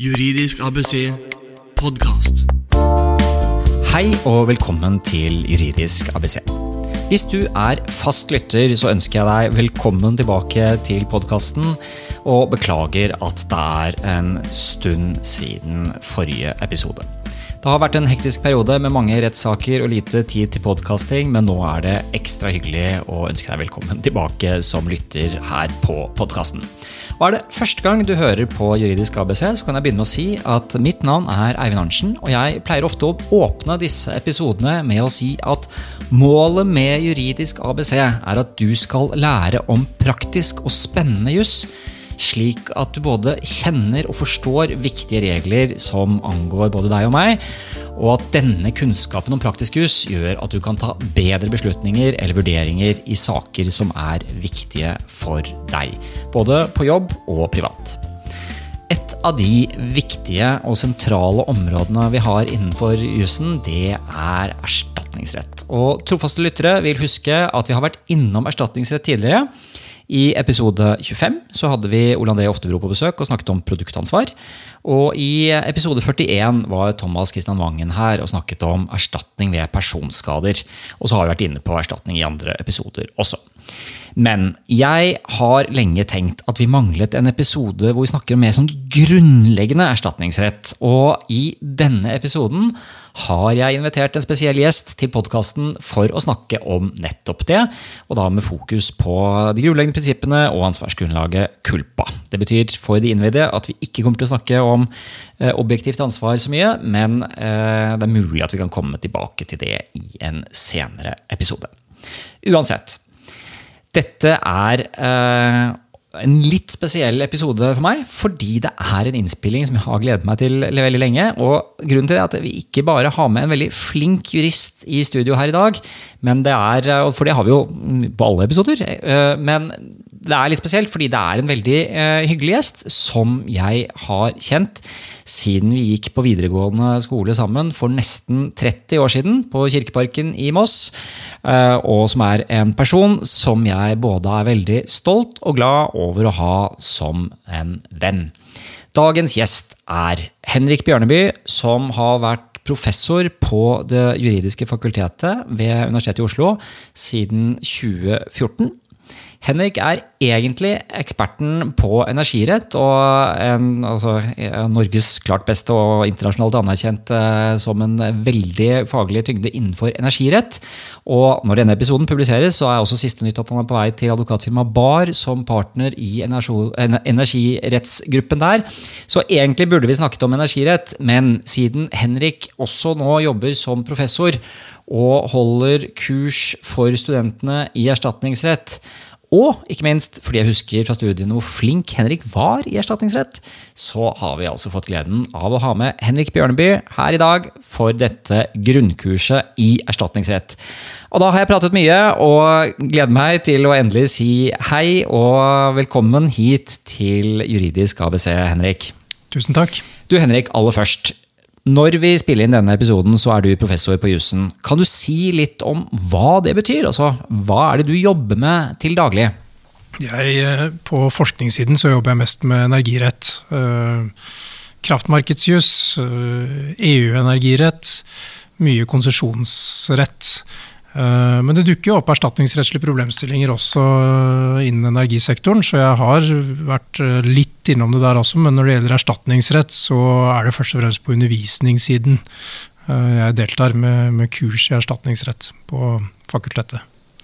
Juridisk ABC podkast. Hei og velkommen til Juridisk ABC. Hvis du er fast lytter, så ønsker jeg deg velkommen tilbake til podkasten. Og beklager at det er en stund siden forrige episode. Det har vært en hektisk periode med mange rettssaker og lite tid til podkasting, men nå er det ekstra hyggelig å ønske deg velkommen tilbake som lytter her på podkasten. Og er det første gang du hører på Juridisk ABC, så kan jeg begynne med å si at mitt navn er Eivind Arntzen, og jeg pleier ofte å åpne disse episodene med å si at målet med Juridisk ABC er at du skal lære om praktisk og spennende juss slik at du både kjenner og forstår viktige regler som angår både deg og meg, og at denne kunnskapen om praktisk jus gjør at du kan ta bedre beslutninger eller vurderinger i saker som er viktige for deg, både på jobb og privat. Et av de viktige og sentrale områdene vi har innenfor jussen, det er erstatningsrett. Og trofaste lyttere vil huske at vi har vært innom erstatningsrett tidligere. I episode 25 så hadde vi Ole André Oftebro på besøk og snakket om produktansvar. Og i episode 41 var Thomas Christian Wangen her og snakket om erstatning ved personskader. Og så har vi vært inne på erstatning i andre episoder også. Men jeg har lenge tenkt at vi manglet en episode hvor vi snakker om mer sånn grunnleggende erstatningsrett. Og i denne episoden har jeg invitert en spesiell gjest til podkasten for å snakke om nettopp det, og da med fokus på de grunnleggende prinsippene og ansvarsgrunnlaget culpa. Det betyr for de innvidde at vi ikke kommer til å snakke om eh, objektivt ansvar så mye, men eh, det er mulig at vi kan komme tilbake til det i en senere episode. Uansett. Dette er eh, en litt spesiell episode for meg, fordi det er en innspilling som jeg har gledet meg til veldig lenge. Og grunnen til det er at vi ikke bare har med en veldig flink jurist i studio her i dag, men det er, for det har vi jo på alle episoder, eh, men det er litt spesielt fordi det er en veldig eh, hyggelig gjest som jeg har kjent siden vi gikk på videregående skole sammen for nesten 30 år siden på Kirkeparken i Moss. Eh, og som er en person som jeg både er veldig stolt og glad over å ha som en venn. Dagens gjest er Henrik Bjørneby, som har vært professor på Det juridiske fakultetet ved Universitetet i Oslo siden 2014. Henrik er egentlig eksperten på energirett, og en, altså, Norges klart beste og internasjonalt anerkjent eh, som en veldig faglig tyngde innenfor energirett. Og når denne episoden publiseres, så er også siste nytt at han er på vei til advokatfirmaet Bar som partner i energirettsgruppen der. Så egentlig burde vi snakket om energirett, men siden Henrik også nå jobber som professor og holder kurs for studentene i erstatningsrett, og ikke minst fordi jeg husker fra studiene hvor flink Henrik var i erstatningsrett, så har vi altså fått gleden av å ha med Henrik Bjørneby her i dag for dette grunnkurset i erstatningsrett. Og da har jeg pratet mye og gleder meg til å endelig si hei og velkommen hit til Juridisk ABC, Henrik. Tusen takk. Du Henrik, aller først. Når vi spiller inn denne episoden, så er du professor på jussen. Kan du si litt om hva det betyr? Altså, hva er det du jobber med til daglig? Jeg, eh, på forskningssiden så jobber jeg mest med energirett. Eh, kraftmarkedsjuss, EU-energirett, eh, e mye konsesjonsrett. Eh, men det dukker jo opp erstatningsrettslige problemstillinger også eh, innen energisektoren, så jeg har vært eh, litt innom det der også. Men når det gjelder erstatningsrett, så er det først og fremst på undervisningssiden. Jeg deltar med, med kurs i erstatningsrett på fakultetet.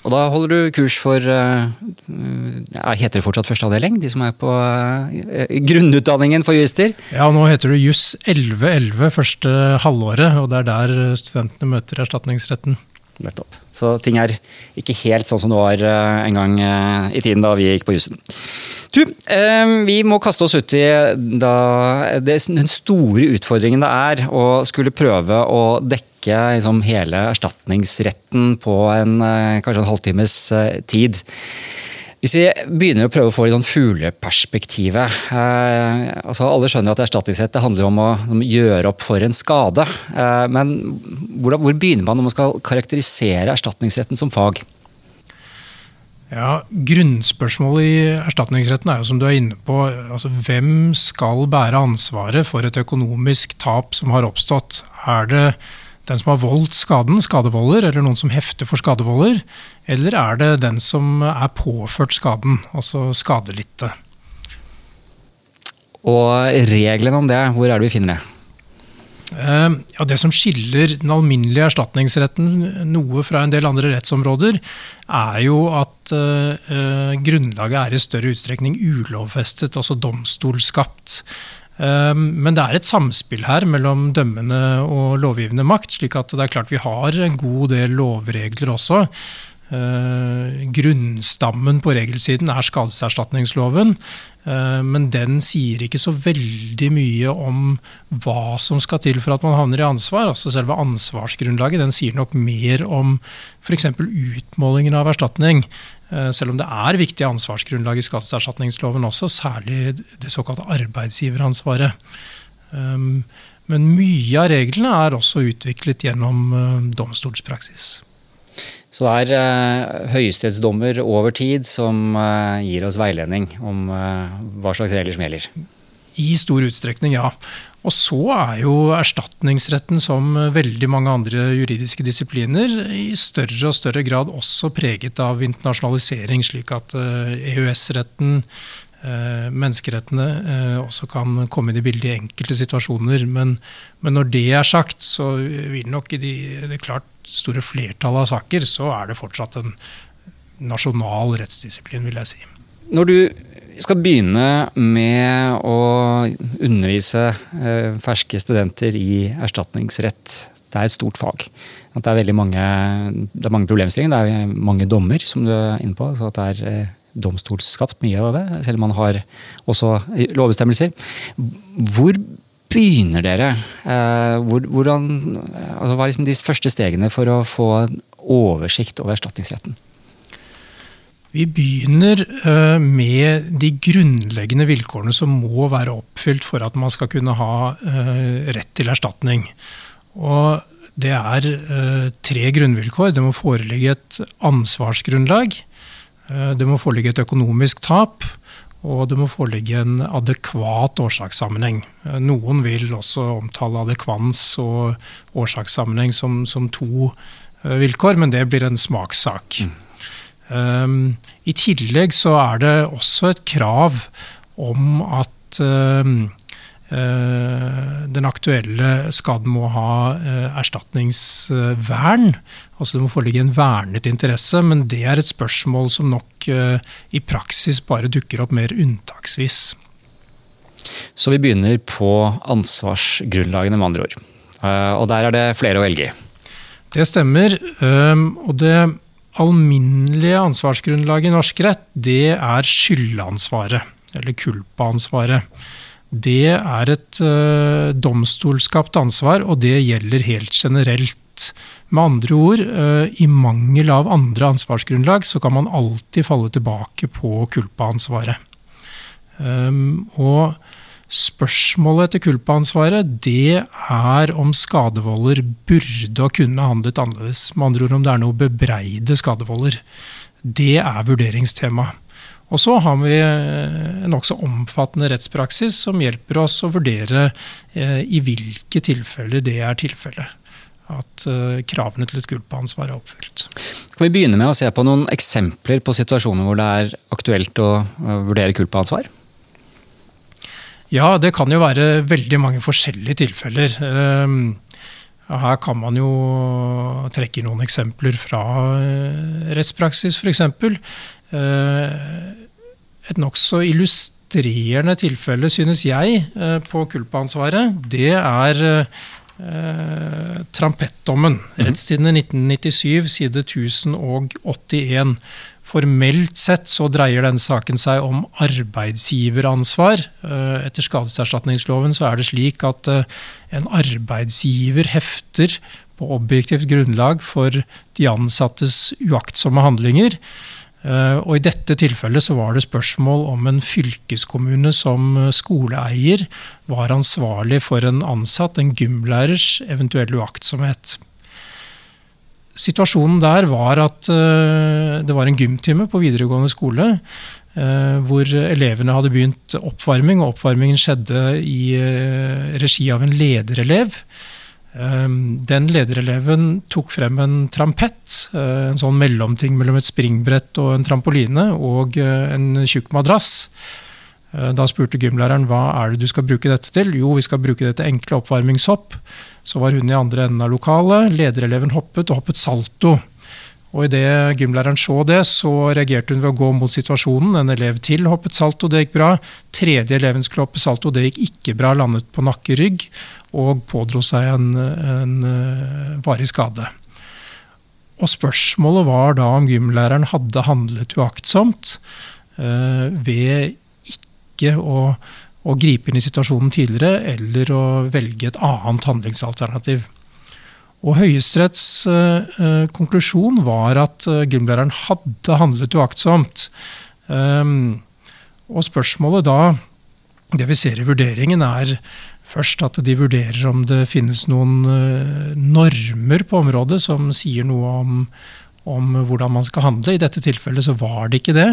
Og da holder du kurs for Heter det fortsatt første avdeling? De som er på grunnutdanningen for jurister? Ja, nå heter det juss 1111 første halvåret, og det er der studentene møter erstatningsretten. Nettopp. Så ting er ikke helt sånn som det var eh, en gang eh, i tiden da vi gikk på jussen. Du, eh, vi må kaste oss ut i den store utfordringen det er å skulle prøve å dekke liksom, hele erstatningsretten på en, kanskje en halvtimes tid. Hvis vi begynner å prøve å få litt sånn fugleperspektivet eh, altså Alle skjønner at erstatningsrett handler om å om gjøre opp for en skade. Eh, men hvor, hvor, begynner man når man skal karakterisere erstatningsretten som fag? Ja, Grunnspørsmålet i erstatningsretten er jo som du er inne på, altså hvem skal bære ansvaret for et økonomisk tap som har oppstått? Er det den som har voldt skaden, skadevolder, eller noen som hefter for skadevolder? Eller er det den som er påført skaden, altså skadelidte? Og reglene om det, hvor er det vi finner det? Eh, ja, det som skiller den alminnelige erstatningsretten noe fra en del andre rettsområder, er jo at uh, grunnlaget er i større utstrekning ulovfestet, altså domstolskapt. Um, men det er et samspill her mellom dømmende og lovgivende makt. slik at det er klart vi har en god del lovregler også. Uh, grunnstammen på regelsiden er skadeserstatningsloven. Uh, men den sier ikke så veldig mye om hva som skal til for at man havner i ansvar. altså Selve ansvarsgrunnlaget den sier nok mer om f.eks. utmålingen av erstatning. Uh, selv om det er viktig ansvarsgrunnlag i skadeserstatningsloven også, særlig det såkalte arbeidsgiveransvaret. Um, men mye av reglene er også utviklet gjennom domstolspraksis. Så det er eh, høyesterettsdommer over tid som eh, gir oss veiledning om eh, hva slags regler som gjelder? I stor utstrekning, ja. Og så er jo erstatningsretten, som veldig mange andre juridiske disipliner, i større og større grad også preget av internasjonalisering, slik at EØS-retten, e menneskerettene også kan komme inn i bildet i enkelte situasjoner. Men, men, når det er sagt, så vil nok i de, det klart store flertallet av saker, så er det fortsatt en nasjonal rettsdisiplin, vil jeg si. Når du skal begynne med å undervise eh, ferske studenter i erstatningsrett, det er et stort fag. Det er mange, det er mange problemstillinger, det er mange dommer, som du er inne på. så det er eh, domstolsskapt mye av det, selv om man har også lovbestemmelser. Hvor begynner dere? Eh, hvordan, altså hva er liksom de første stegene for å få oversikt over erstatningsretten? Vi begynner eh, med de grunnleggende vilkårene som må være oppfylt for at man skal kunne ha eh, rett til erstatning. Og det er tre grunnvilkår. Det må foreligge et ansvarsgrunnlag. Det må foreligge et økonomisk tap. Og det må foreligge en adekvat årsakssammenheng. Noen vil også omtale adekvans og årsakssammenheng som, som to uh, vilkår, men det blir en smakssak. Mm. Um, I tillegg så er det også et krav om at Eh, den aktuelle skaden må ha eh, erstatningsvern. Altså Det må foreligge en vernet interesse, men det er et spørsmål som nok eh, i praksis bare dukker opp mer unntaksvis. Så vi begynner på ansvarsgrunnlagene, med andre ord. Og der er det flere å velge i. Det stemmer. Og det alminnelige ansvarsgrunnlaget i norsk rett, det er skyldansvaret, eller kulpaansvaret det er et uh, domstolskapt ansvar, og det gjelder helt generelt. Med andre ord, uh, i mangel av andre ansvarsgrunnlag, så kan man alltid falle tilbake på kulpaansvaret. Um, og spørsmålet etter kulpaansvaret, det er om skadevolder burde og kunne handlet annerledes. Med andre ord om det er noe bebreide skadevolder. Det er vurderingstemaet. Og så har vi eh, en nokså omfattende rettspraksis som hjelper oss å vurdere eh, i hvilke tilfeller det er tilfellet. At eh, kravene til et gulpeansvar er oppfylt. Kan vi begynne med å se på noen eksempler på situasjoner hvor det er aktuelt å vurdere culpa-ansvar? Ja, det kan jo være veldig mange forskjellige tilfeller. Her kan man jo trekke noen eksempler fra rettspraksis, f.eks. Eh, et nokså illustrerende tilfelle, synes jeg, eh, på kulpansvaret, det er eh, Trampetdommen. Mm. Rettstidene 1997, side 1081. Formelt sett så dreier den saken seg om arbeidsgiveransvar. Etter skadeserstatningsloven så er det slik at en arbeidsgiver hefter på objektivt grunnlag for de ansattes uaktsomme handlinger. Eh, og I dette tilfellet så var det spørsmål om en fylkeskommune som eh, skoleeier var ansvarlig for en ansatt, en gymlærers, eventuelle uaktsomhet. Situasjonen der var at uh, det var en gymtime på videregående skole. Hvor elevene hadde begynt oppvarming, og oppvarmingen skjedde i regi av en lederelev. Den ledereleven tok frem en trampett, en sånn mellomting mellom et springbrett og en trampoline, og en tjukk madrass. Da spurte gymlæreren hva er det du skal bruke dette til. Jo, vi skal bruke det til enkle oppvarmingshopp. Så var hun i andre enden av lokalet. Ledereleven hoppet, og hoppet salto. Og Idet gymlæreren så det, så reagerte hun ved å gå mot situasjonen. En elev til hoppet salto, det gikk bra. Tredje eleven skulle hoppe salto, det gikk ikke bra. Landet på nakke-rygg og pådro seg en, en uh, varig skade. Og Spørsmålet var da om gymlæreren hadde handlet uaktsomt uh, ved ikke å å gripe inn i situasjonen tidligere, eller å velge et annet handlingsalternativ. Og Høyesteretts uh, konklusjon var at uh, gymlæreren hadde handlet uaktsomt. Um, og spørsmålet da, det vi ser i vurderingen, er først at de vurderer om det finnes noen uh, normer på området som sier noe om, om hvordan man skal handle. I dette tilfellet så var det ikke det.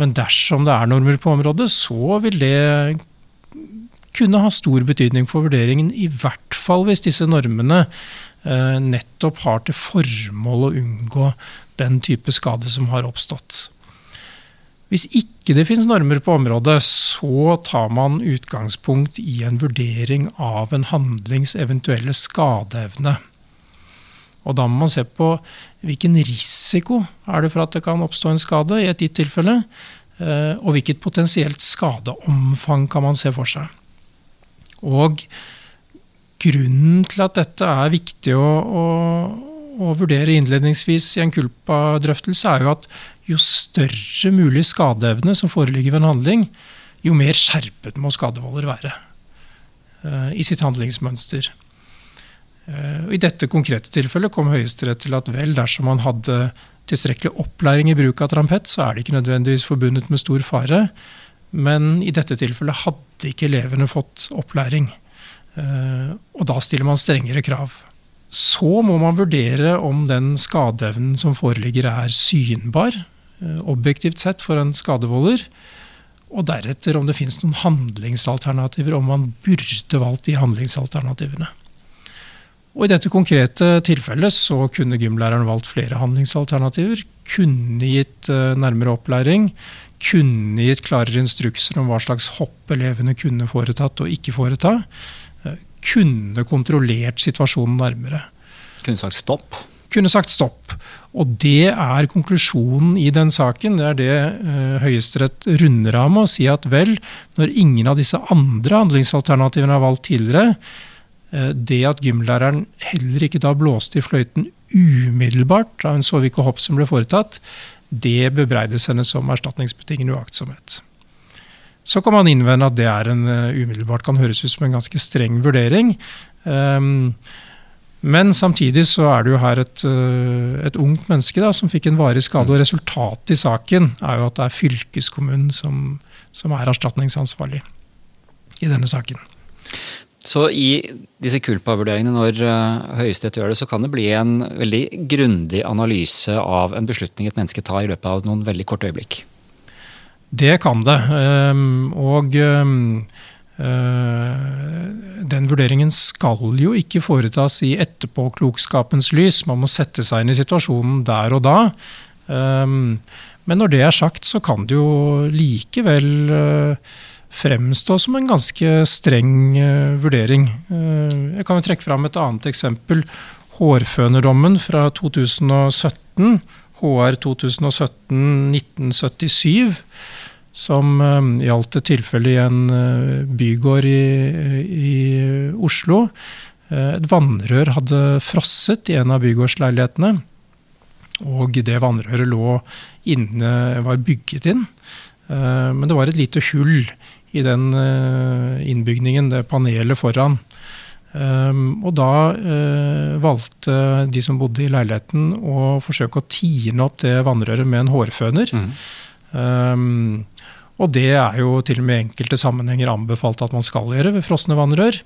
Men dersom det er normer på området, så vil det kunne ha stor betydning for vurderingen, i hvert fall hvis disse normene nettopp har til formål å unngå den type skade som har oppstått. Hvis ikke det finnes normer på området, så tar man utgangspunkt i en vurdering av en handlings eventuelle skadeevne. Og da må man se på hvilken risiko er det for at det kan oppstå en skade i et gitt tilfelle, eh, og hvilket potensielt skadeomfang kan man se for seg. Og grunnen til at dette er viktig å, å, å vurdere innledningsvis i en kulpadrøftelse, er jo at jo større mulig skadeevne som foreligger ved en handling, jo mer skjerpet må skadevolder være uh, i sitt handlingsmønster. Uh, I dette konkrete tilfellet kom Høyesterett til at vel, dersom man hadde tilstrekkelig opplæring i bruk av trampett, så er det ikke nødvendigvis forbundet med stor fare. Men i dette tilfellet hadde ikke elevene fått opplæring. Uh, og da stiller man strengere krav. Så må man vurdere om den skadeevnen som foreligger er synbar, uh, objektivt sett, for en skadevolder. Og deretter om det finnes noen handlingsalternativer, om man burde valgt de handlingsalternativene. Og I dette konkrete tilfellet så kunne gymlæreren valgt flere handlingsalternativer. Kunne gitt uh, nærmere opplæring. Kunne gitt klarere instrukser om hva slags hopp elevene kunne foretatt og ikke foreta. Uh, kunne kontrollert situasjonen nærmere. Kunne sagt stopp? Kunne sagt stopp. Og det er konklusjonen i den saken. Det er det uh, Høyesterett runder av med å si at vel, når ingen av disse andre handlingsalternativene er valgt tidligere, Eh, det at gymlæreren heller ikke da blåste i fløyten umiddelbart av en så og hopp som ble foretatt, det bebreides henne som erstatningsbetingende uaktsomhet. Så kan man innvende at det er en, eh, umiddelbart kan høres ut som en ganske streng vurdering. Um, men samtidig så er det jo her et, eh, et ungt menneske da, som fikk en varig skade. Og resultatet i saken er jo at det er fylkeskommunen som, som er erstatningsansvarlig i denne saken. Så i disse culpa-vurderingene, når uh, Høyesterett gjør det, så kan det bli en veldig grundig analyse av en beslutning et menneske tar i løpet av noen veldig korte øyeblikk. Det kan det. Um, og um, uh, den vurderingen skal jo ikke foretas i etterpåklokskapens lys. Man må sette seg inn i situasjonen der og da. Um, men når det er sagt, så kan det jo likevel uh, fremstå som en ganske streng uh, vurdering. Jeg kan jo trekke fram et annet eksempel. Hårfønerdommen fra 2017, HR 2017-1977, som gjaldt et tilfelle i en uh, bygård i, i Oslo. Et vannrør hadde frosset i en av bygårdsleilighetene. Og det vannrøret lå inne, var bygget inn. Men det var et lite hull i den eh, innbygningen, det panelet foran. Um, og da uh, valgte de som bodde i leiligheten å forsøke å tine opp det vannrøret med en hårføner. Mm. Um, og det er jo til og med enkelte sammenhenger anbefalt at man skal gjøre ved frosne vannrør.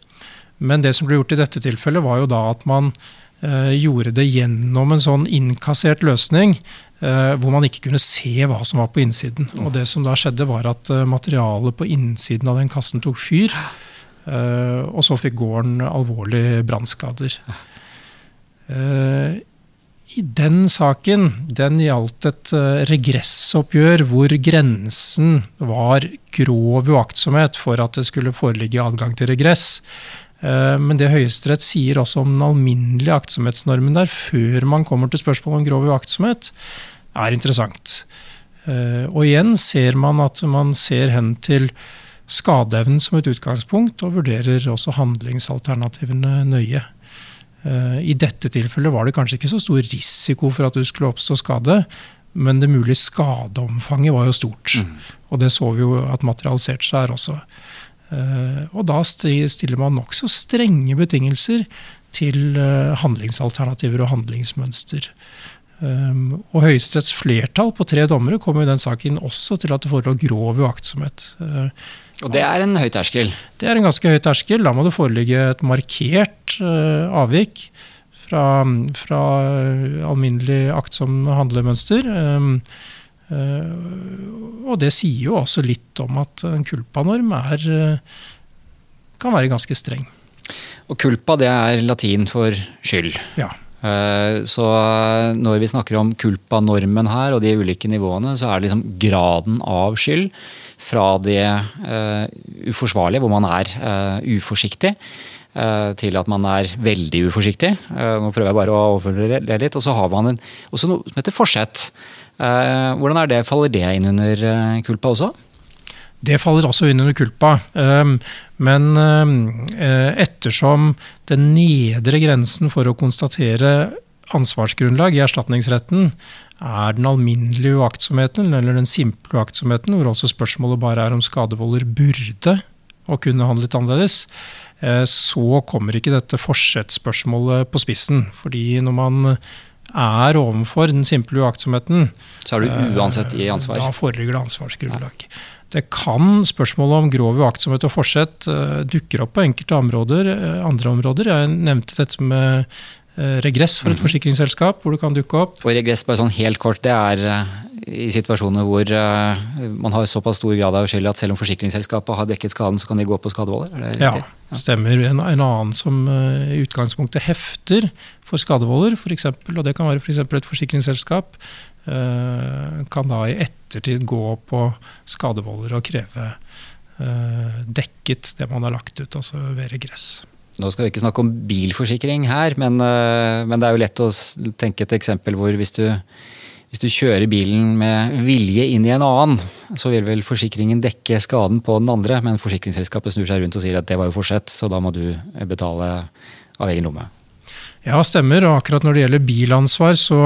Men det som ble gjort i dette tilfellet, var jo da at man uh, gjorde det gjennom en sånn innkassert løsning uh, hvor man ikke kunne se hva som var på innsiden. Og det som da skjedde, var at materialet på innsiden av den kassen tok fyr. Eh, og så fikk gården alvorlige brannskader. Eh, i den saken den gjaldt et eh, regressoppgjør hvor grensen var grov uaktsomhet for at det skulle foreligge adgang til regress. Men det Høyesterett sier også om den alminnelige aktsomhetsnormen der, før man kommer til spørsmålet om grov uaktsomhet, er interessant. Og igjen ser man at man ser hen til skadeevnen som et utgangspunkt, og vurderer også handlingsalternativene nøye. Eh, I dette tilfellet var det kanskje ikke så stor risiko for at det skulle oppstå skade, men det mulige skadeomfanget var jo stort. Og det så vi jo at materialiserte seg her også. Eh, Og da stiller man nokså strenge betingelser til eh, handlingsalternativer og handlingsmønster. Um, og Høyesteretts flertall på tre dommere kom i den saken også til at det forelå grov uaktsomhet. Og det er en høy terskel. det er en ganske høy terskel. Da må det foreligge et markert uh, avvik fra, fra alminnelig aktsom handlemønster. Um, uh, og det sier jo også litt om at en kulpanorm er, eh, kan være ganske streng. Og kulpa det er latin for skyld. Ja. Eh, Så når vi snakker om culpa-normen her og de ulike nivåene, så er det liksom graden av skyld fra det eh, uforsvarlige, hvor man er eh, uforsiktig, eh, til at man er veldig uforsiktig. Eh, nå prøver jeg bare å overføre det litt. Og så har man en, også noe som heter forsett. Eh, hvordan er det, faller det inn under kulpa også? Det faller også inn under culpa. Um, Men um, eh, ettersom den nedre grensen for å konstatere ansvarsgrunnlag i erstatningsretten er den alminnelige uaktsomheten, eller den simple uaktsomheten, hvor også spørsmålet bare er om skadevolder burde og kunne handlet annerledes, eh, så kommer ikke dette forsettspørsmålet på spissen. Fordi når man er overfor den simple uaktsomheten, Så er du uansett i ansvar. da foreligger det ansvarsgrunnlag. Det kan spørsmålet om grov uaktsomhet og forsett eh, dukker opp på enkelte områder, eh, andre områder. Jeg nevnte dette med eh, regress for et forsikringsselskap, hvor det kan dukke opp. Og regress, bare sånn helt kort, det er i situasjoner hvor man har såpass stor grad av skyld at selv om forsikringsselskapet har dekket skaden, så kan de gå på skadevolder? Er Ja, stemmer. En, en annen som i utgangspunktet hefter for skadevolder, f.eks., og det kan være f.eks. et forsikringsselskap, kan da i ettertid gå på skadevolder og kreve eh, dekket det man har lagt ut, altså være gress. Nå skal vi ikke snakke om bilforsikring her, men, eh, men det er jo lett å tenke et eksempel hvor hvis du, hvis du kjører bilen med vilje inn i en annen, så vil vel forsikringen dekke skaden på den andre, men forsikringsselskapet snur seg rundt og sier at det var jo forsett, så da må du betale av egen lomme. Ja, stemmer. Og akkurat når det gjelder bilansvar, så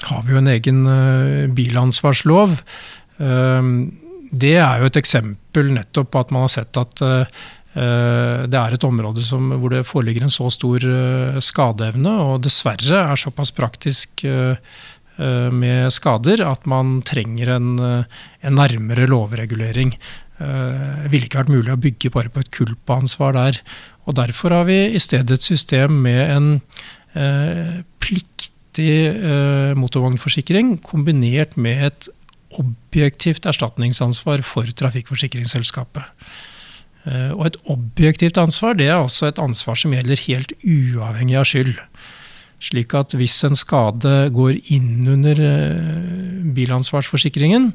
har vi jo en egen eh, bilansvarslov. Eh, det er jo et eksempel nettopp på at man har sett at eh, det er et område som, hvor det foreligger en så stor eh, skadeevne, og dessverre er såpass praktisk med skader at man trenger en, en nærmere lovregulering. Det ville ikke vært mulig å bygge bare på et kulpansvar der. Og Derfor har vi i stedet et system med en eh, pliktig eh, motorvognforsikring kombinert med et objektivt erstatningsansvar for trafikkforsikringsselskapet. Eh, og et objektivt ansvar det er altså et ansvar som gjelder helt uavhengig av skyld. Slik at hvis en skade går inn under eh, bilansvarsforsikringen,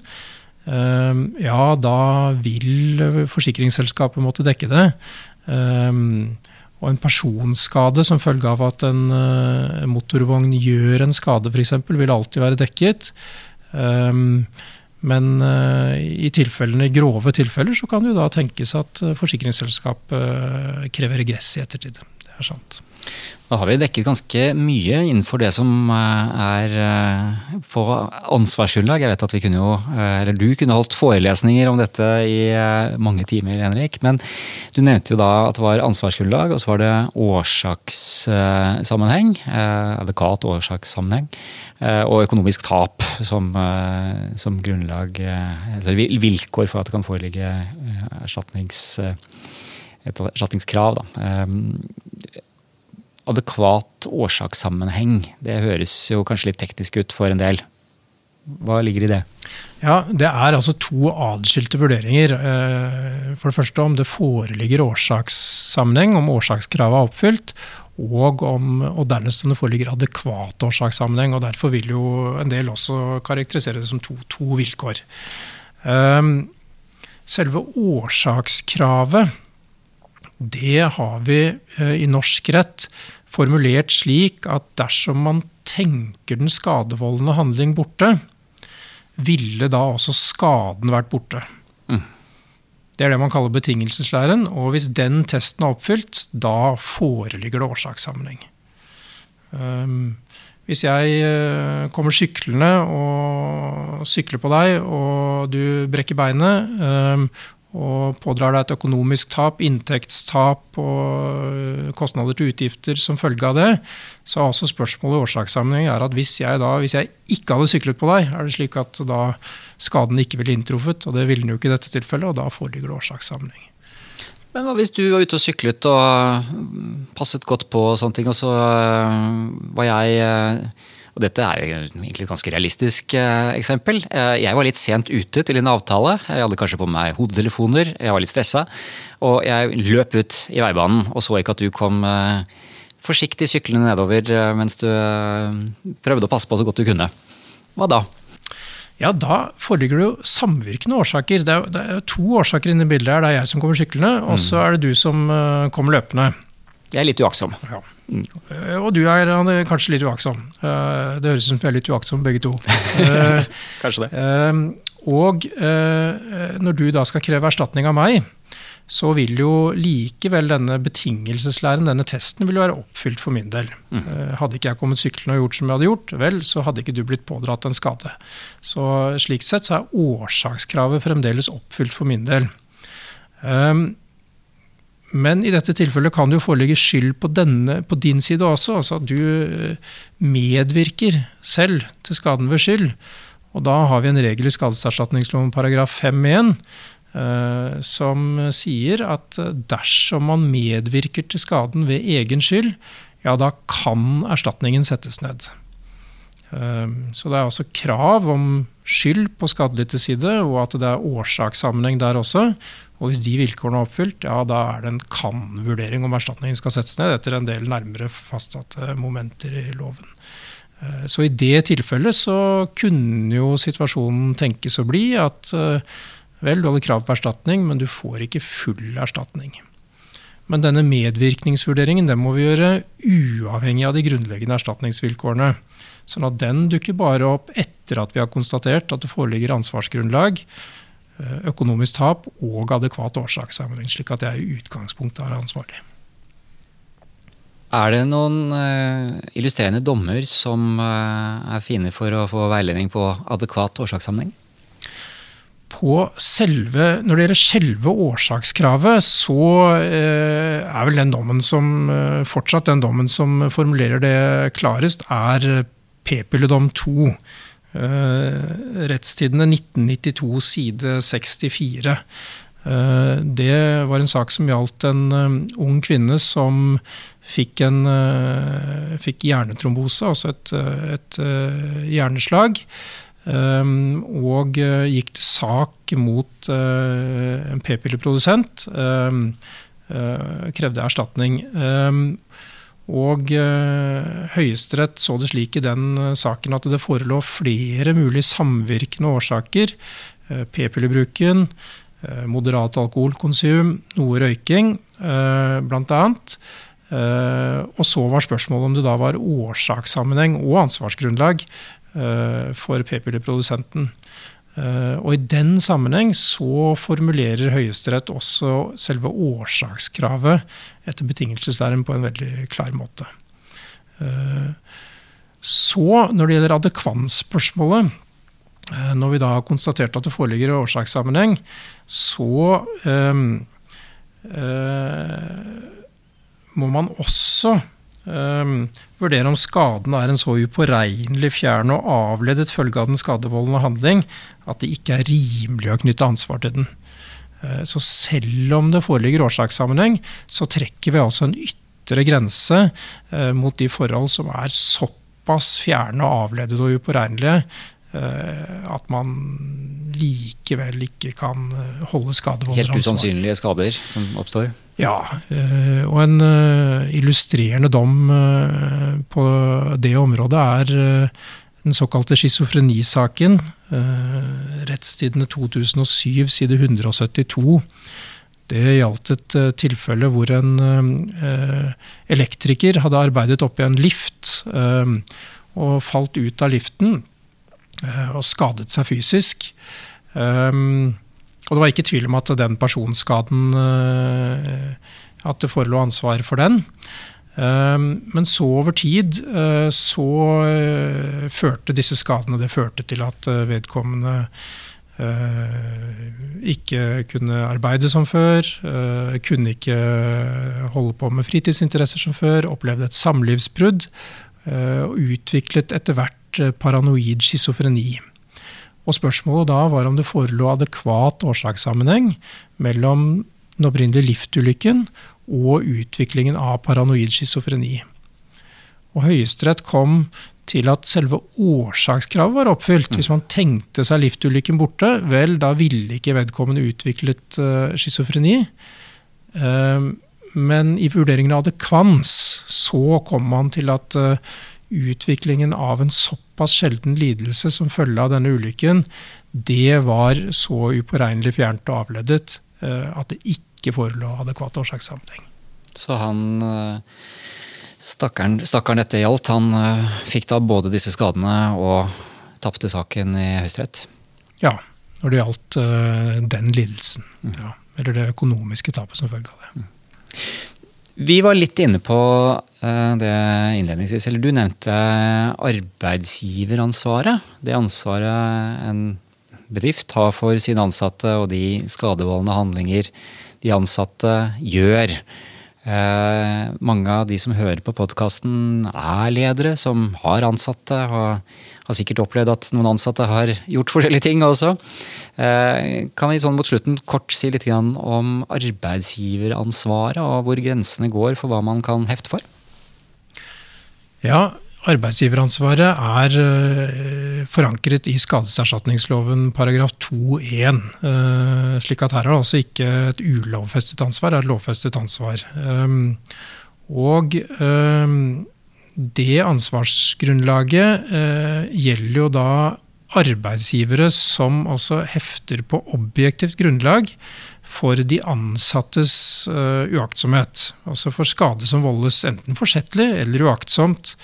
ja, da vil forsikringsselskapet måtte dekke det. Og en personskade som følge av at en uh, motorvogn gjør en skade, f.eks., vil alltid være dekket. Um, men uh, i tilfellene, grove tilfeller så kan det jo da tenkes at uh, forsikringsselskapet krever regress i ettertid. Det er sant. Da har vi dekket ganske mye innenfor det som eh, er eh, på ansvarsgrunnlag. Jeg vet at vi kunne jo, eh, eller du kunne holdt forelesninger om dette i mange timer, Henrik. Men du nevnte jo da at det var ansvarsgrunnlag, og så var det årsakssammenheng. Advokat årsakssammenheng. Og økonomisk tap som, som grunnlag, altså vilkår for at det kan foreligge erstatningskrav. Da. Eh, adekvat årsakssammenheng. Det høres jo kanskje litt teknisk ut for en del. Hva ligger i det? Ja, Det er altså to adskilte vurderinger. Eh, for det første om det foreligger årsakssammenheng, om årsakskravet er oppfylt. Og, om, og dernest om det foreligger adekvat årsakssammenheng. og Derfor vil jo en del også karakterisere det som to, to vilkår. Um, selve årsakskravet, det har vi uh, i norsk rett formulert slik at dersom man tenker den skadevoldende handling borte, ville da også skaden vært borte. Mm. Det er det man kaller betingelseslæren. Og hvis den testen er oppfylt, da foreligger det årsakssammenheng. Um, hvis jeg uh, kommer syklende og sykler på deg, og du brekker beinet, um, og pådrar deg et økonomisk tap, inntektstap og øh, kostnader til utgifter som følge av det, så er også spørsmålet i årsakssammenheng er at hvis jeg, da, hvis jeg ikke hadde syklet på deg, er det slik at da skaden ikke ville inntruffet, og det ville den jo ikke i dette tilfellet, og da foreligger det årsakssammenheng. Men hva hvis du var ute og syklet og passet godt på og sånne ting, og så øh, var jeg øh, og dette er egentlig et ganske realistisk eh, eksempel. Eh, jeg var litt sent ute til en avtale. Jeg hadde kanskje på meg hodetelefoner, jeg var litt stressa. Og jeg løp ut i veibanen og så ikke at du kom eh, forsiktig syklende nedover mens du prøvde å passe på så godt du kunne. Hva da? Ja, Da foreligger det jo samvirkende årsaker. Det er, det er to årsaker inne i bildet. her. Det er jeg som kommer syklende, og så mm. er det du som kommer løpende. Jeg er litt uaktsom. Ja. Mm. Og du er, er, kanskje litt uaktsom. Uh, det høres ut som vi er litt uaktsomme begge to. Uh, kanskje det. og når du da skal kreve erstatning av meg, så vil jo likevel denne betingelseslæren, denne testen, vil være oppfylt for min del. Mm. Hadde ikke jeg kommet syklende og gjort som jeg hadde gjort, vel, så hadde ikke du blitt pådratt en skade. Så slik sett så er årsakskravet fremdeles oppfylt for min del. Um, men i dette tilfellet kan det jo foreligge skyld på, denne, på din side også. Altså at du eh, medvirker selv til skaden ved skyld. Og da har vi en regel i skadeserstatningsloven paragraf 5-1 eh, som sier at dersom man medvirker til skaden ved egen skyld, ja, da kan erstatningen settes ned. Eh, så det er altså krav om skyld på skadelidtes side, og at det er årsakssammenheng der også. Og hvis de vilkårene er oppfylt, ja, da er det en kan-vurdering om erstatningen skal settes ned etter en del nærmere fastsatte momenter i loven. Eh, så i det tilfellet så kunne jo situasjonen tenkes å bli at eh, vel, du hadde krav på erstatning, men du får ikke full erstatning. Men denne medvirkningsvurderingen den må vi gjøre uavhengig av de grunnleggende erstatningsvilkårene. Sånn at den dukker bare opp etter at vi har konstatert at det foreligger ansvarsgrunnlag økonomisk tap og adekvat årsakssammenheng, slik at jeg i utgangspunktet er ansvarlig. Er det noen uh, illustrerende dommer som uh, er fine for å få veiledning på adekvat årsakssammenheng? På selve, når det gjelder selve årsakskravet, så er vel den dommen som fortsatt den dommen som formulerer det klarest, er p-pilledom 2 Uh, Rettstidene 1992, side 64. Uh, det var en sak som gjaldt en um, ung kvinne som fikk, en, fikk hjernetrombose, altså et, et hjerneslag. Og gikk til sak mot en p-pilleprodusent. Krevde erstatning. Og eh, Høyesterett så det slik i den eh, saken at det forelå flere mulige samvirkende årsaker. Eh, P-pillebruken, moderat alkoholkonsum, noe røyking eh, bl.a. Og så var spørsmålet om det da var årsakssammenheng og ansvarsgrunnlag for p-pilleprodusenten. Og I den sammenheng så formulerer Høyesterett også selve årsakskravet etter betingelseslæren på en veldig klar måte. Eh, så, når det gjelder adekvansspørsmålet, eh, når vi da har konstatert at det foreligger årsakssammenheng, så eh, må man også Um, vurdere om skaden er en så upåregnelig fjern og avledet følge av den skadevoldende handling at det ikke er rimelig å knytte ansvar til den. Uh, så selv om det foreligger årsakssammenheng, så trekker vi altså en ytre grense eh, mot de forhold som er såpass fjerne og avledede og upåregnelige eh, at man likevel ikke kan eh, holde skadevolder Helt usannsynlige skader som oppstår? Ja, eh, og en eh, illustrerende dom eh, på det området er eh, den såkalte schizofrenisaken. Eh, Rettstidene 2007, side 172. Det gjaldt et eh, tilfelle hvor en eh, elektriker hadde arbeidet oppi en lift og falt ut av liften og skadet seg fysisk. Og det var ikke tvil om at den personskaden At det forelå ansvar for den. Um, men så over tid eh, så eh, førte disse skadene det førte til at eh, vedkommende ikke kunne arbeide som før. kunne ikke holde på med fritidsinteresser som før. Opplevde et samlivsbrudd. og utviklet etter hvert paranoid schizofreni. Og Spørsmålet da var om det forelå adekvat årsakssammenheng mellom den opprinnelige liftulykken og utviklingen av paranoid schizofreni. Og Høyesterett kom til at selve årsakskravet var oppfylt. Hvis man tenkte seg liftulykken borte, vel, da ville ikke vedkommende utviklet uh, schizofreni. Uh, men i vurderingen av adekvans så kom man til at uh, utviklingen av en såpass sjelden lidelse som følge av denne ulykken, det var så upåregnelig fjernt og avledet at det ikke forelå adekvat årsakssammenheng. Så han eh, stakkaren, stakkaren dette gjaldt, han eh, fikk da både disse skadene og tapte saken i Høyesterett? Ja, når det gjaldt eh, den lidelsen. Ja, eller det økonomiske tapet som følge av det. Vi var litt inne på det innledningsvis. Eller du nevnte arbeidsgiveransvaret. Det ansvaret en bedrift har for sine ansatte, og de skadevoldende handlinger de ansatte gjør. Eh, mange av de som hører på podkasten, er ledere som har ansatte. og har sikkert opplevd at noen ansatte har gjort forskjellige ting også. Eh, kan vi sånn mot slutten kort si litt om arbeidsgiveransvaret, og hvor grensene går for hva man kan hefte for? Ja, arbeidsgiveransvaret er uh, forankret i skadeserstatningsloven paragraf 2-1. Uh, slik at her er det altså ikke et ulovfestet ansvar, det er et lovfestet ansvar. Um, og det ansvarsgrunnlaget gjelder jo da arbeidsgivere som altså hefter på objektivt grunnlag for de ansattes uaktsomhet. Altså for skade som voldes enten forsettlig eller uaktsomt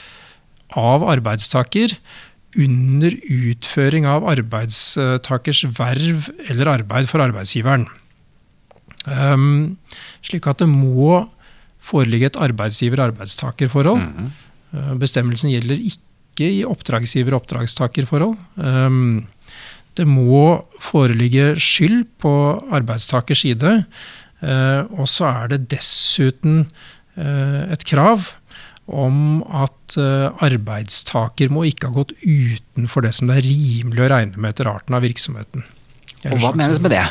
av arbeidstaker under utføring av arbeidstakers verv eller arbeid for arbeidsgiveren. Um, slik at det må foreligge et arbeidsgiver-arbeidstakerforhold. Mm -hmm. Bestemmelsen gjelder ikke i oppdragsgiver-oppdragstakerforhold. Um, det må foreligge skyld på arbeidstakers side. Uh, og så er det dessuten uh, et krav om at uh, arbeidstaker må ikke ha gått utenfor det som det er rimelig å regne med etter arten av virksomheten. Og Hva menes med det?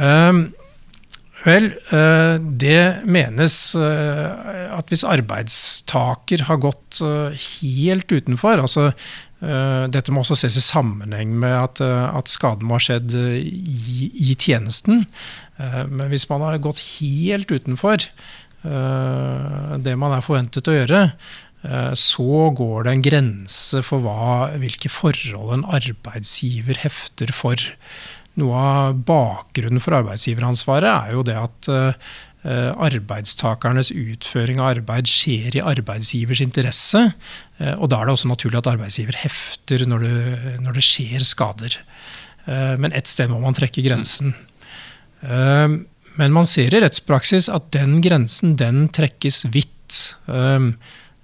Uh, vel, uh, det menes at hvis arbeidstaker har gått helt utenfor altså dette må også ses i sammenheng med at, at skaden må ha skjedd i, i tjenesten. Men hvis man har gått helt utenfor, det man er forventet å gjøre, så går det en grense for hva, hvilke forhold en arbeidsgiver hefter for. Noe av bakgrunnen for arbeidsgiveransvaret er jo det at arbeidstakernes utføring av arbeid skjer i arbeidsgivers interesse. Og da er det også naturlig at arbeidsgiver hefter når det, når det skjer skader. Men ett sted må man trekke grensen. Men man ser i rettspraksis at den grensen den trekkes vidt. Ehm,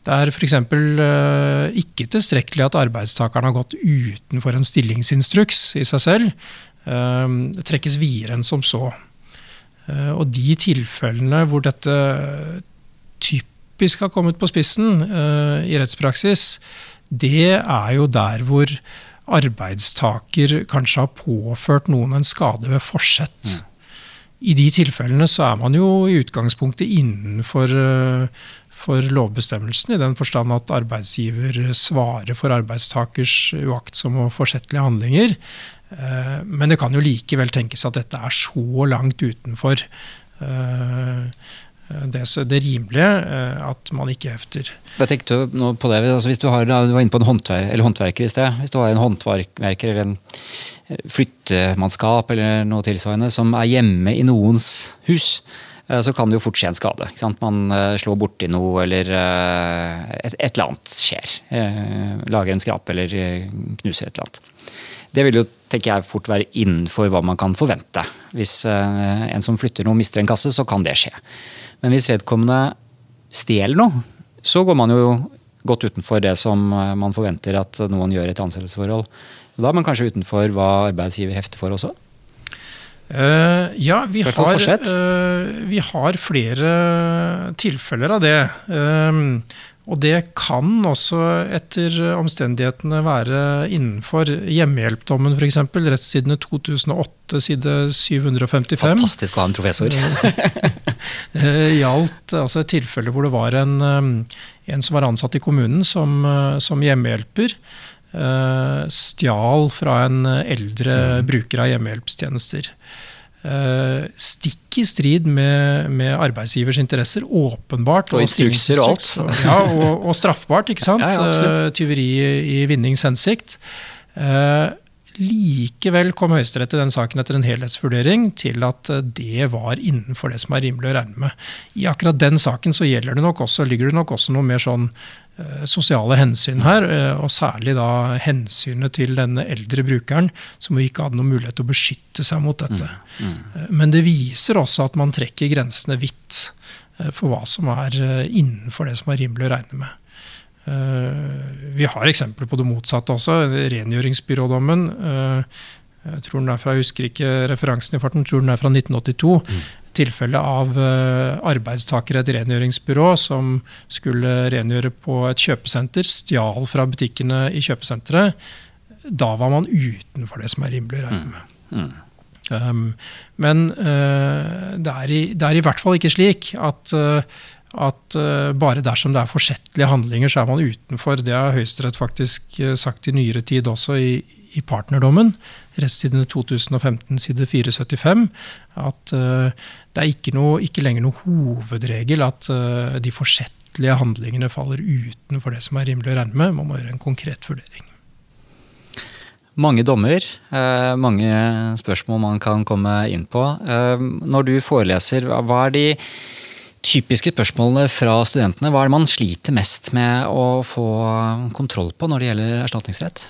det er f.eks. Eh, ikke tilstrekkelig at arbeidstakeren har gått utenfor en stillingsinstruks i seg selv. Ehm, det trekkes videre enn som så. Eh, og de tilfellene hvor dette typisk har kommet på spissen eh, i rettspraksis, det er jo der hvor arbeidstaker kanskje har påført noen en skade ved forsett. Mm. I de tilfellene så er man jo i utgangspunktet innenfor for lovbestemmelsen, i den forstand at arbeidsgiver svarer for arbeidstakers uaktsomme og forsettlige handlinger. Men det kan jo likevel tenkes at dette er så langt utenfor det, det rimelige at man ikke hefter. Hva tenkte nå på det? Altså, hvis du, har, du var inne på en håndver håndverker i sted. Hvis du har en håndverker eller en eh, flyttemannskap eller noe tilsvarende som er hjemme i noens hus, eh, så kan det jo fort skje en skade. Man eh, slår borti noe, eller et, et, eller annet skjer. Lager en skrape eller knuser et eller annet. Det vil jo tenker jeg, fort være innenfor hva man kan forvente. Hvis en som flytter noe, mister en kasse, så kan det skje. Men hvis vedkommende stjeler noe, så går man jo godt utenfor det som eh, man forventer at noen gjør i et ansettelsesforhold. Da er man kanskje utenfor hva arbeidsgiver hefter for også? Uh, ja, vi har, uh, vi har, flere tilfeller av det. Uh, og det kan også etter omstendighetene være innenfor hjemmehjelpdommen f.eks. Rettssidene 2008, side 755. Fantastisk å ha en professor. Eh, gjaldt altså et tilfelle hvor det var en, eh, en som var ansatt i kommunen som, eh, som hjemmehjelper. Stjal fra en eldre mm. bruker av hjemmehjelpstjenester. Uh, stikk i strid med, med, arbeidsgivers interesser, åpenbart. Og instrukser og alt. ja, og, og, straffbart, ikke sant? Ja, ja, uh, tyveri i vinnings hensikt. Uh, likevel kom Høyesterett i den saken etter en helhetsvurdering til at det var innenfor det som er rimelig å regne med. I akkurat den saken så gjelder det nok også, ligger det nok også noe mer sånn Eh, sosiale hensyn her, eh, og særlig da hensynet til denne eldre brukeren, som jo ikke hadde noen mulighet til å beskytte seg mot dette. Mm. Mm. Eh, men det viser også at man trekker grensene vidt for hva som er innenfor det som er rimelig å regne med. Vi har eksempler på det motsatte også. Rengjøringsbyrådommen. Jeg tror den er fra, jeg husker ikke referansen i farten, jeg tror den er fra 1982. Mm tilfelle av eh, arbeidstakere i et rengjøringsbyrå som skulle rengjøre på et kjøpesenter, stjal fra butikkene i kjøpesenteret. Da var man utenfor det som er rimelig å regne med. Mm. Mm. Um, men uh, det, er i, det, er i, hvert fall ikke slik at, uh, at uh, bare dersom det er forsettlige handlinger, så er man utenfor. Det har Høyesterett faktisk sagt i nyere tid også i, i partnerdommen rettstidene 2015 side 475 at uh, det er ikke, noe, ikke, lenger noe hovedregel at de forsettlige handlingene faller utenfor det som er rimelig å regne med. Man må gjøre en konkret vurdering. Mange dommer, mange spørsmål man kan komme inn på. Når du foreleser, hva er de typiske spørsmålene fra studentene? Hva er det man sliter mest med å få kontroll på når det gjelder erstatningsrett?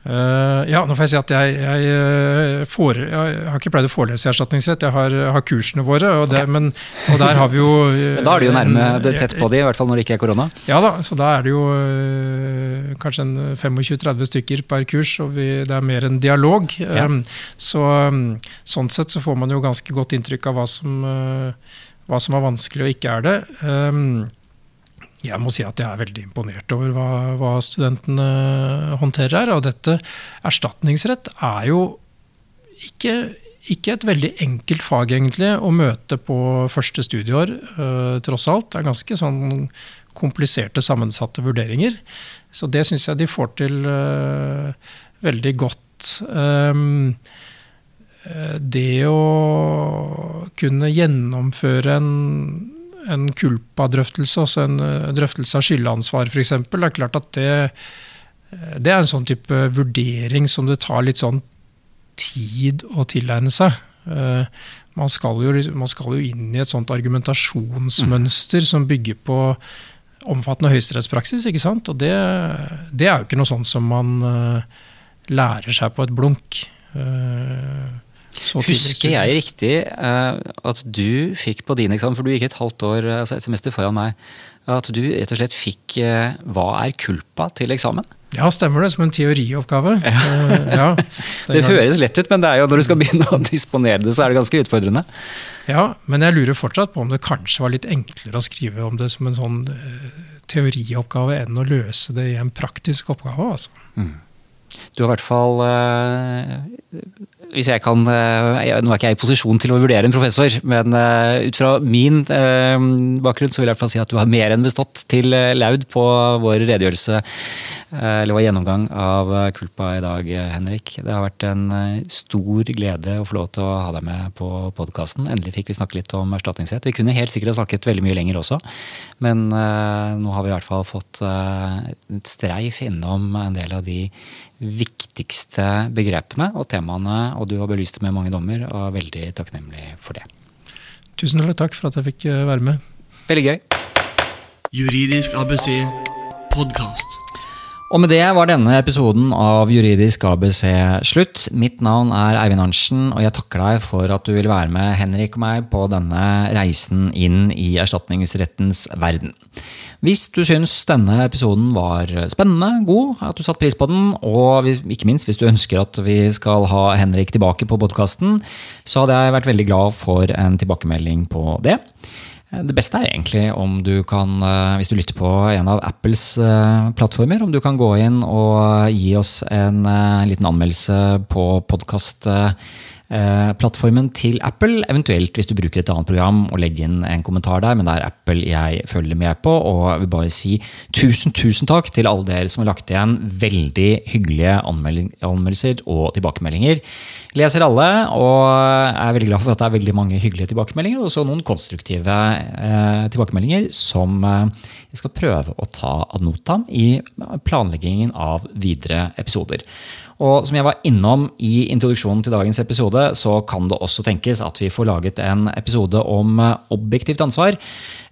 Uh, ja, nå får jeg si at jeg, jeg, eh, jeg, har ikke pleid å forelese i erstatningsrett. Jeg har, har kursene våre, og, det, okay. men, og, der har vi jo Men Da er det jo nærme det tett på de, i hvert fall når det ikke er korona? Ja da, så da er det jo uh, kanskje 25-30 stykker per kurs, og vi, det er mer en dialog. Ja. Um, så, um, sånn sett så får man jo ganske godt inntrykk av hva som, uh, hva som er vanskelig og ikke er det. Um, jeg må si at jeg er veldig imponert over hva, hva studentene håndterer her. Og dette erstatningsrett er jo ikke, ikke, et veldig enkelt fag egentlig å møte på første studieår, uh, tross alt. Det er ganske sånn kompliserte, sammensatte vurderinger. Så det syns jeg de får til uh, veldig godt. Um, det å kunne gjennomføre en en kulpa-drøftelse, altså en eh, drøftelse av skyldansvar f.eks., er klart at det, eh, det er en sånn type vurdering som det tar litt sånn tid å tilegne seg. Eh, man skal, jo, man skal jo inn i et sånt argumentasjonsmønster som bygger på omfattende høyesterettspraksis. ikke sant? Og det, det, er jo ikke noe sånt som man lærer seg på et blunk. Husker jeg riktig uh, at du fikk på din eksamen, for du gikk et halvt år, altså et semester foran meg, at du rett og slett fikk uh, Hva er kulpa til eksamen? Ja, stemmer det. Som en teorioppgave. Ja. Ja, det, høres lett ut, men det er jo når du skal begynne å disponere det, så er det ganske utfordrende. Ja, men jeg lurer fortsatt på om det kanskje var litt enklere å skrive om det som en sånn teorioppgave enn å løse det i en praktisk oppgave. altså. Mm. Du har i hvert fall hvis jeg kan, eh, Nå er ikke jeg i posisjon til å vurdere en professor, men eh, ut fra min eh, bakgrunn så vil jeg i hvert fall si at du har mer enn bestått til laud på vår redegjørelse, eller vår gjennomgang av Kulpa i dag, Henrik. Det har vært en stor glede å få lov til å ha deg med på podkasten. Endelig fikk vi snakke litt om erstatningsrett. Vi kunne helt sikkert ha snakket veldig mye lenger også, men nå har vi i hvert fall fått et streif innom en del av de viktigste begrepene og temaene, og du har belyst det med mange dommer, og er veldig takknemlig for det. Tusen takk for at jeg fikk eh, være med. Veldig gøy. Juridisk ABC podkast. Og med det var denne episoden av Juridisk ABC slutt. Mitt navn er Eivind Arntzen, og jeg takker deg for at du vil være med Henrik og meg på denne reisen inn i erstatningsrettens verden. Hvis du syns denne episoden var spennende, god, at du satte pris på den, og ikke minst hvis du ønsker at vi skal ha Henrik tilbake på podkasten, så hadde jeg vært veldig glad for en tilbakemelding på det. Det beste er egentlig om du kan, eh, hvis du lytter på en av Apples eh, plattformer, om du kan gå inn og gi oss en eh, liten anmeldelse på podkast Eh, plattformen til Apple, eventuelt hvis du bruker et annet program og legger inn en kommentar der, men det er Apple jeg følger med på. Og jeg vil bare si tusen, tusen takk til alle dere som har lagt igjen veldig hyggelige anmeldelser og tilbakemeldinger. Leser alle, og er veldig glad for at det er veldig mange hyggelige tilbakemeldinger, og også noen konstruktive eh, tilbakemeldinger som eh, jeg skal prøve å ta ad notam i planleggingen av videre episoder. Og som jeg var innom i introduksjonen til dagens episode, så kan det også tenkes at vi får laget en episode om eh, objektivt ansvar.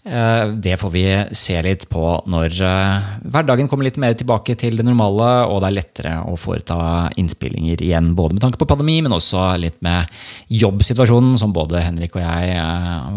Eh, det får vi se litt på når eh, hverdagen kommer litt mer tilbake til det normale, og det er lettere å foreta innspillinger igjen, både med tanke på pandemi, men også litt med jobbsituasjonen, som både Henrik og jeg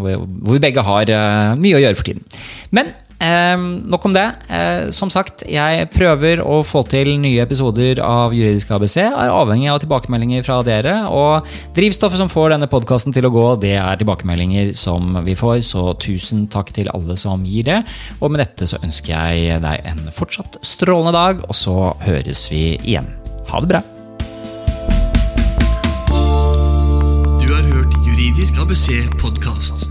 Hvor vi begge har mye å gjøre for tiden. Men Eh, nok om det. Eh, som sagt, jeg prøver å få til nye episoder av Juridisk ABC. Er avhengig av tilbakemeldinger fra dere. Og drivstoffet som får denne podkasten til å gå, det er tilbakemeldinger som vi får. Så tusen takk til alle som gir det. Og med dette så ønsker jeg deg en fortsatt strålende dag, og så høres vi igjen. Ha det bra. Du har hørt Juridisk ABC podkast.